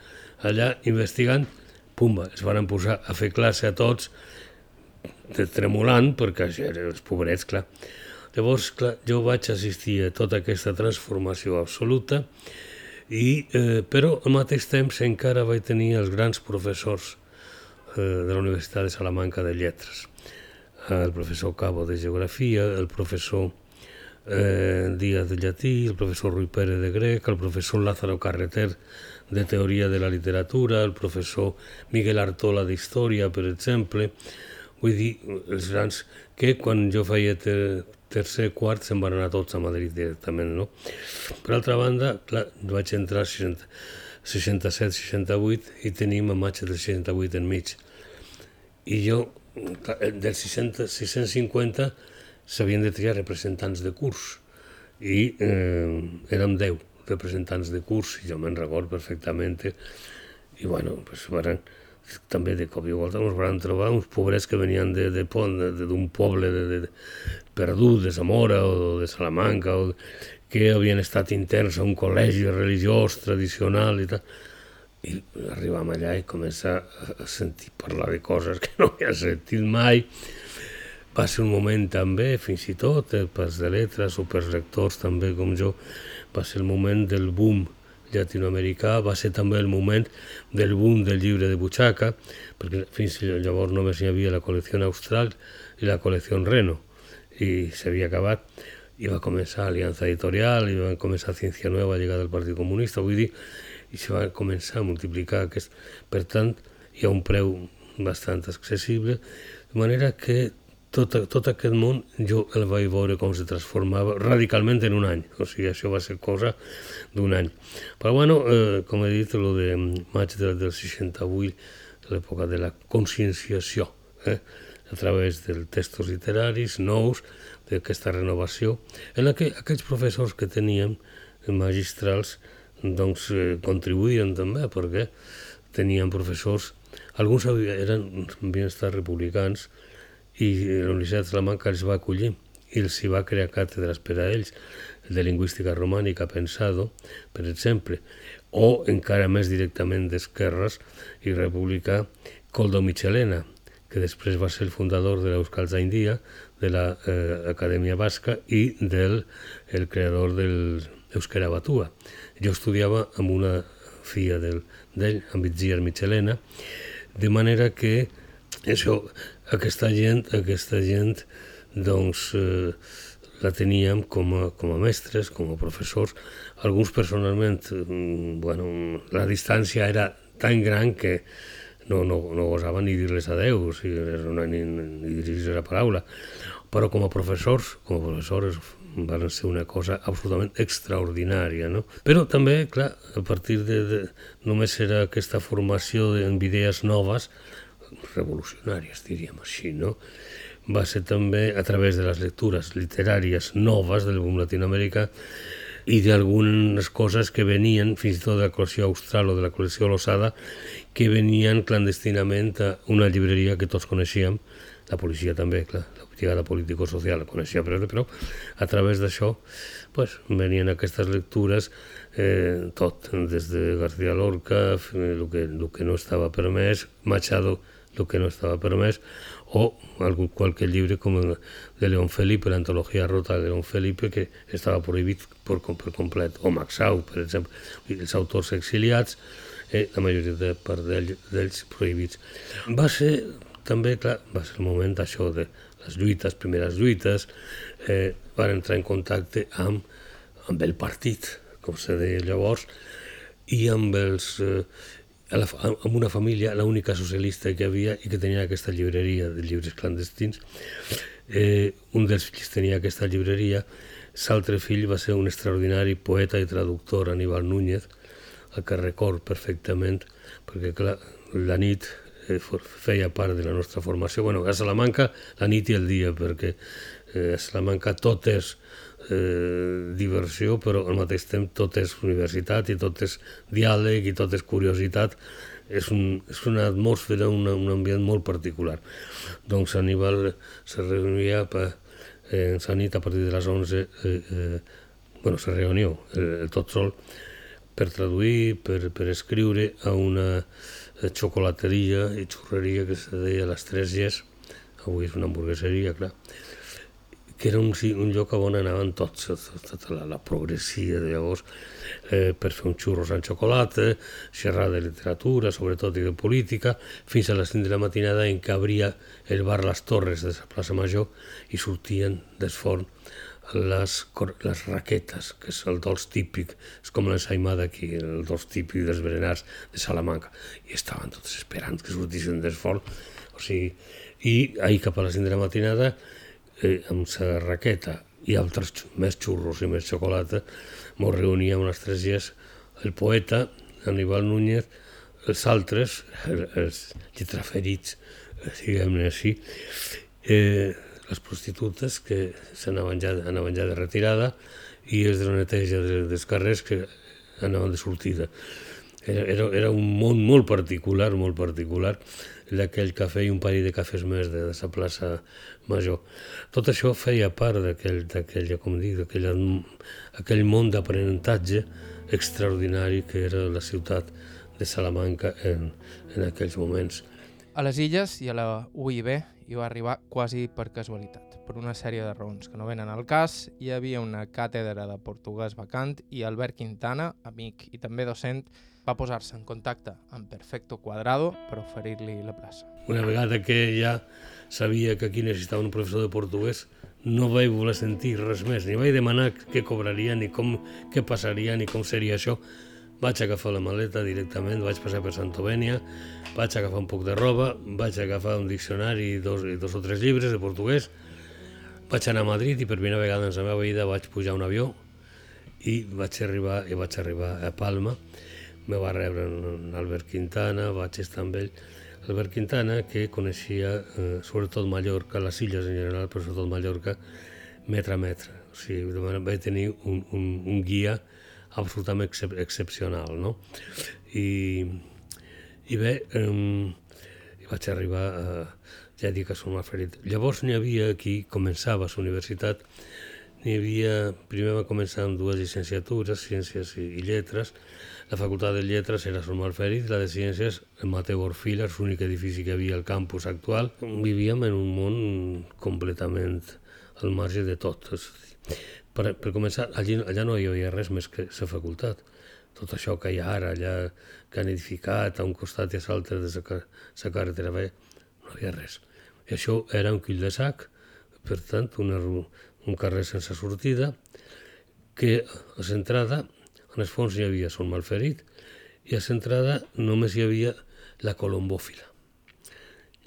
allà investigant, pumba, es van posar a fer classe a tots, tremolant, perquè els pobrets, clar, Llavors, clar, jo vaig assistir a tota aquesta transformació absoluta, i, eh, però al mateix temps encara vaig tenir els grans professors de la Universitat de Salamanca de Lletres. El professor Cabo de Geografia, el professor eh, Díaz de Llatí, el professor Rui Pérez de Grec, el professor Lázaro Carreter de Teoria de la Literatura, el professor Miguel Artola d'Història, per exemple, vull dir, els grans que quan jo feia tercer, quart, se'n van anar tots a Madrid directament, no? Per altra banda, clar, vaig entrar 67-68 i tenim a maig del 68 enmig. I jo, clar, del 60, 650 s'havien de triar representants de curs i eh, érem 10 representants de curs i jo me'n record perfectament i bueno, pues, van també de cop i volta ens van trobar uns pobrets que venien de, de, d'un poble de, de, perdut, de Zamora o de Salamanca, o que havien estat interns a un col·legi religiós tradicional i tal. I arribam allà i comença a sentir parlar de coses que no havia sentit mai. Va ser un moment també, fins i tot, eh, pels de letres o pels lectors també com jo, va ser el moment del boom llatinoamericà, va ser també el moment del boom del llibre de butxaca, perquè fins llavors només hi havia la col·lecció Austral i la col·lecció Reno, i s'havia acabat, i va començar Aliança Editorial, i va començar Ciència Nueva, llegada del Partit Comunista, vull dir, i se va començar a multiplicar aquest... Per tant, hi ha un preu bastant accessible, de manera que tot, tot aquest món jo el vaig veure com se transformava radicalment en un any, o sigui, això va ser cosa d'un any. Però bueno, eh, com he dit, el de maig del, del 68, l'època de la conscienciació, eh, a través dels textos literaris nous, d'aquesta renovació, en la que aquells professors que teníem, magistrals, doncs eh, contribuïen també, perquè tenien professors, alguns eren, havien republicans, i la Universitat de Salamanca els va acollir i els hi va crear càtedres per a ells, de lingüística romànica pensado, per exemple, o encara més directament d'esquerres i republicà Coldo Michelena, que després va ser el fundador de l'Euskal Zaindia, de l'Acadèmia eh, Basca i del el creador del Euskera Batua. Jo estudiava amb una filla d'ell, amb Itziar Michelena, de manera que això aquesta gent, aquesta gent doncs, eh, la teníem com a, com a mestres, com a professors. Alguns personalment, mm, bueno, la distància era tan gran que no, no, no gosava ni dir-les adeu, o sigui, ni, ni dirigir la paraula. Però com a professors, com a professors, van ser una cosa absolutament extraordinària, no? Però també, clar, a partir de, de només era aquesta formació amb idees noves, revolucionàries, diríem així, no? Va ser també a través de les lectures literàries noves del boom latinoamericà i d'algunes coses que venien, fins i tot de la col·lecció austral o de la col·lecció Losada, que venien clandestinament a una llibreria que tots coneixíem, la policia també, clar, la brigada político-social coneixia, però, però a través d'això pues, venien aquestes lectures eh, tot, des de García Lorca, el que, el que no estava permès, Machado, el que no estava permès, o algun qualque llibre com el de León Felipe, l'antologia rota de León Felipe, que estava prohibit per, per complet, o Maxau, per exemple, els autors exiliats, eh, la majoria de part d'ells prohibits. Va ser també, clar, va ser el moment això de les lluites, primeres lluites, eh, van entrar en contacte amb, amb el partit, com se deia llavors, i amb els eh, amb una família, l'única socialista que havia i que tenia aquesta llibreria de llibres clandestins. Eh, un dels fills tenia aquesta llibreria, l'altre fill va ser un extraordinari poeta i traductor, Aníbal Núñez, el que record perfectament, perquè clar, la nit eh, feia part de la nostra formació. Bueno, a Salamanca la nit i el dia, perquè eh, a Salamanca tot és eh, diversió, però al mateix temps tot és universitat i tot és diàleg i tot és curiositat. És, un, és una atmosfera, una, un ambient molt particular. Doncs Aníbal se reunia per, eh, en la nit a partir de les 11, eh, eh, bueno, se reunió eh, tot sol per traduir, per, per escriure a una xocolateria i xurreria que se deia Les Tres Ges, avui és una hamburgueseria, clar, que era un, un lloc on anaven tots, tota la, la progressia de llavors, eh, per fer un xurros amb xocolata, xerrar de literatura, sobretot i de política, fins a les 5 de la matinada en què obria el bar Les Torres de la plaça Major i sortien del forn les, les raquetes, que és el dolç típic, és com l'ensaïmada aquí, el dolç típic dels berenars de Salamanca, i estaven tots esperant que sortissin del forn, o sigui, i ahir cap a les 5 de la matinada eh, amb la raqueta i altres més xurros i més xocolata, mos reuníem les tres dies el poeta, Aníbal Núñez, els altres, els lletraferits, diguem-ne així, eh, les prostitutes que s'anaven ja, anaven ja de retirada i els de la neteja dels carrers que anaven de sortida. Era, era, era un món molt particular, molt particular, d'aquell cafè i un parell de cafès més de, de la plaça Major. Tot això feia part d'aquell, com dic, aquell, aquell món d'aprenentatge extraordinari que era la ciutat de Salamanca en, en aquells moments. A les illes i a la UIB hi va arribar quasi per casualitat, per una sèrie de raons que no venen al cas. Hi havia una càtedra de portuguès vacant i Albert Quintana, amic i també docent, va posar-se en contacte amb Perfecto Cuadrado per oferir-li la plaça. Una vegada que ja sabia que aquí necessitava un professor de portuguès, no vaig voler sentir res més, ni vaig demanar què cobraria, ni com, què passaria, ni com seria això. Vaig agafar la maleta directament, vaig passar per Santovenia, vaig agafar un poc de roba, vaig agafar un diccionari i dos, dos o tres llibres de portuguès, vaig anar a Madrid i per primera vegada en la meva vida vaig pujar un avió i vaig arribar, i vaig arribar a Palma. Me va rebre en Albert Quintana, vaig estar amb ell. Albert Quintana, que coneixia eh, sobretot Mallorca, les illes en general, però sobretot Mallorca, metre a metre. O sigui, vaig tenir un, un, un guia absolutament excep excepcional, no? I, i bé, um, vaig arribar a, ja dic som ferit. Llavors n'hi havia aquí, començava a la universitat, n'hi havia, primer va començar amb dues llicenciatures, Ciències i, i Lletres, la Facultat de Lletres era Som Alferit, la de Ciències en Mateu Orfila, l'únic edifici que havia al campus actual. Vivíem en un món completament al marge de tot. Per, per començar, allà, allà no hi havia res més que la facultat. Tot això que hi ha ara, allà que han edificat a un costat i a l'altre de la carretera ve, no hi havia res. I això era un quill de sac, per tant, una, un carrer sense sortida, que a l'entrada, en el fons hi havia Son Malferit, i a l'entrada només hi havia la colombòfila.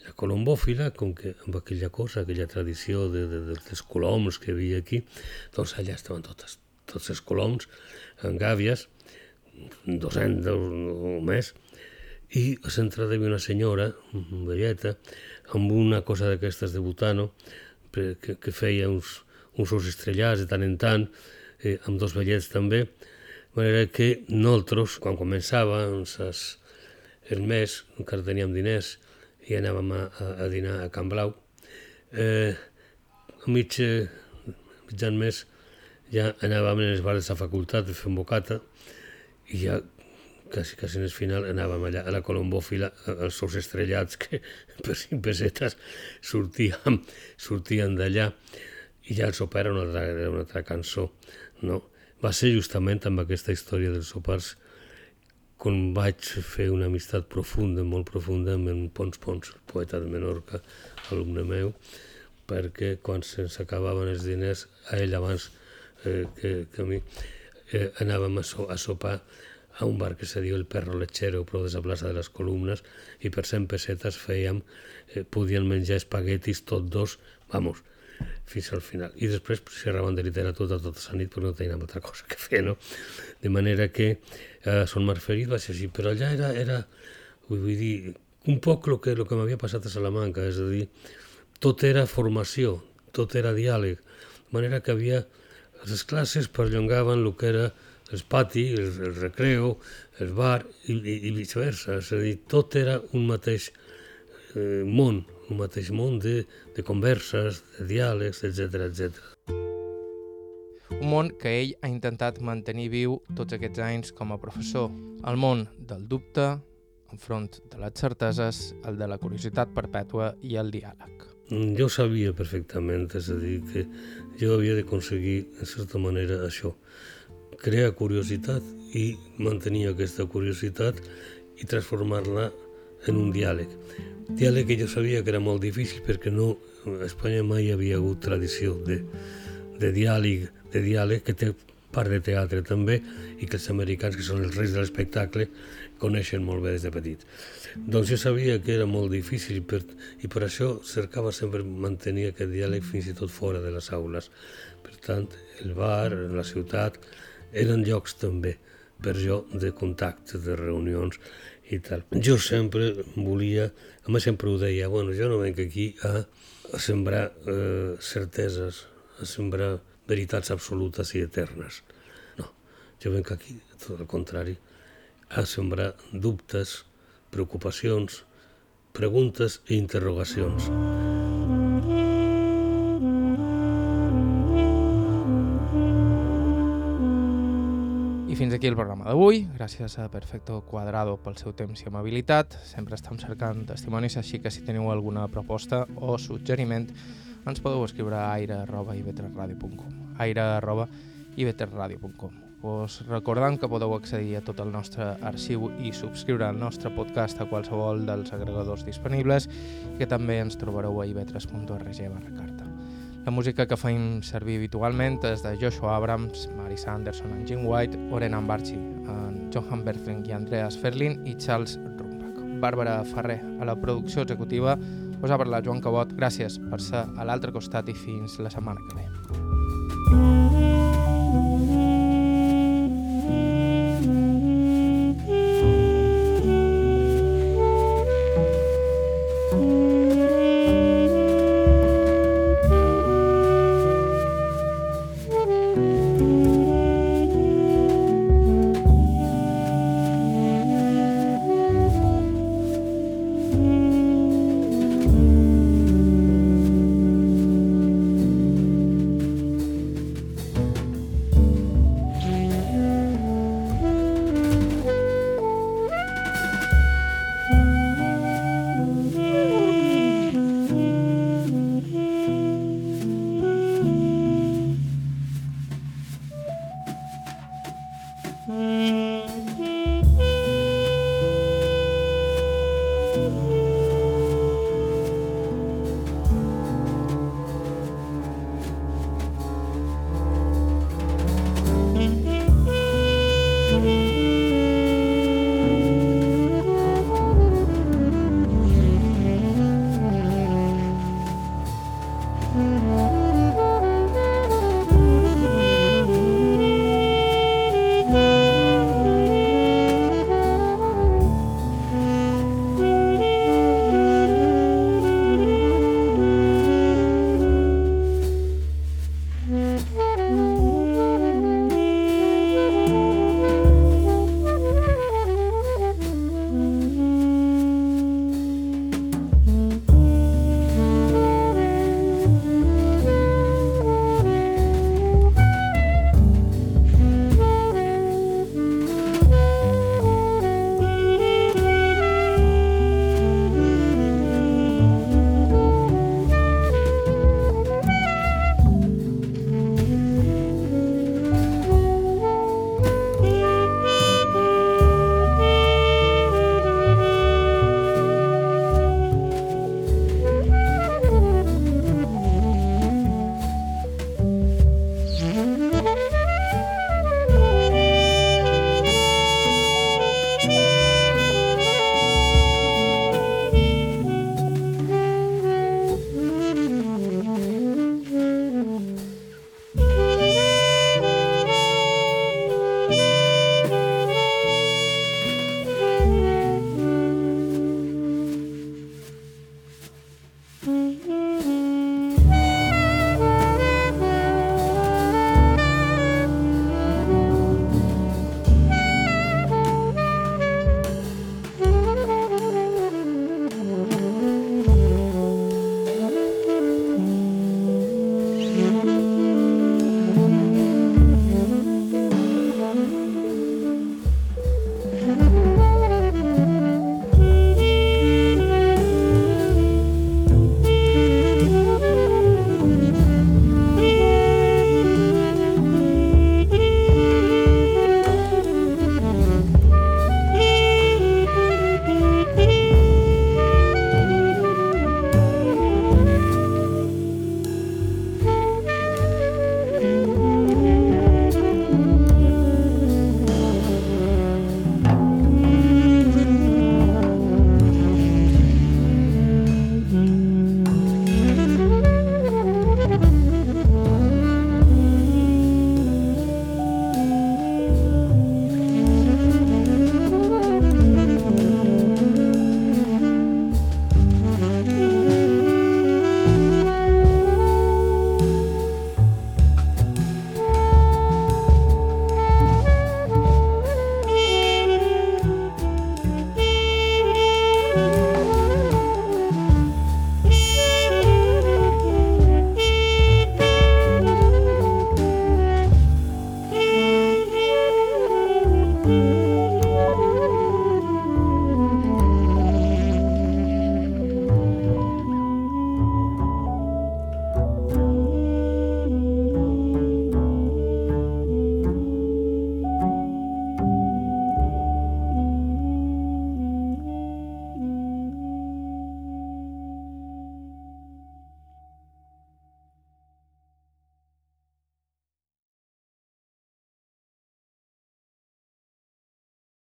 La colombòfila, com que amb aquella cosa, aquella tradició de, de, de, dels coloms que hi havia aquí, doncs allà estaven totes, tots els coloms, en gàbies, 200 o més, i a l'entrada hi havia una senyora, una velleta, amb una cosa d'aquestes de butano, que, que feia uns, uns ous estrellats de tant en tant, eh, amb dos vellets també, de manera que nosaltres, quan començava, doncs, el mes, encara teníem diners, i anàvem a, a, a dinar a Can Blau. Eh, a mig, eh, mitjan mes ja anàvem en els bars de facultat a un bocata i ja quasi, quasi en el final anàvem allà a la colombòfila, els seus estrellats que per cinc pesetes sortíem, sortien d'allà i ja el sopar era una altra, una altra cançó. No? Va ser justament amb aquesta història dels sopars quan vaig fer una amistat profunda, molt profunda, amb en Pons Pons, el poeta de Menorca, alumne meu, perquè quan se'ns acabaven els diners, a ell abans eh, que, que a mi, eh, anàvem a, so, a sopar a un bar que se diu el Perro Lechero, prou de la plaça de les Columnes, i per 100 pessetes fèiem, eh, podien menjar espaguetis tot dos, vamos, fins al final. I després xerraven de literatura tota la nit perquè no teníem altra cosa que fer, no? De manera que eh, Son Marferit va ser així, però allà era, era vull dir, un poc el que, lo que m'havia passat a Salamanca, és a dir, tot era formació, tot era diàleg, de manera que havia les classes perllongaven el que era el pati, el, el recreo, el bar i, i, i viceversa, és a dir, tot era un mateix eh, món, un mateix món de, de converses, de diàlegs, etc etc. Món que ell ha intentat mantenir viu tots aquests anys com a professor. El món del dubte, enfront de les certeses, el de la curiositat perpètua i el diàleg. Mm, jo sabia perfectament, és a dir, que jo havia d'aconseguir, en certa manera, això, crear curiositat i mantenir aquesta curiositat i transformar-la en un diàleg. Diàleg que jo sabia que era molt difícil perquè no, a Espanya mai havia hagut tradició de, de diàleg, de diàleg que té part de teatre també i que els americans, que són els reis de l'espectacle, coneixen molt bé des de petit. Doncs jo sabia que era molt difícil per, i per això cercava sempre mantenir aquest diàleg fins i tot fora de les aules. Per tant, el bar, la ciutat, eren llocs també per jo de contacte, de reunions i tal. Jo sempre volia, a més sempre ho deia, bueno, jo no venc aquí a, a sembrar eh, certeses, a sembrar veritats absolutes i eternes. No, jo venc aquí, tot el contrari, a sembrar dubtes, preocupacions, preguntes i interrogacions. I fins aquí el programa d'avui. Gràcies a Perfecto Quadrado pel seu temps i amabilitat. Sempre estem cercant testimonis, així que si teniu alguna proposta o suggeriment ens podeu escriure a aire.ivetresradio.com aire.ivetresradio.com Us recordem que podeu accedir a tot el nostre arxiu i subscriure el nostre podcast a qualsevol dels agregadors disponibles que també ens trobareu a ivetres.org barra carta. La música que feim servir habitualment és de Joshua Abrams, Marisa Anderson en Jim White, Oren Ambarchi, en Johan Bertling i Andreas Ferlin i Charles Rumbach. Bàrbara Ferrer, a la producció executiva, us ha parlat Joan Cabot. Gràcies per ser a l'altre costat i fins la setmana que ve.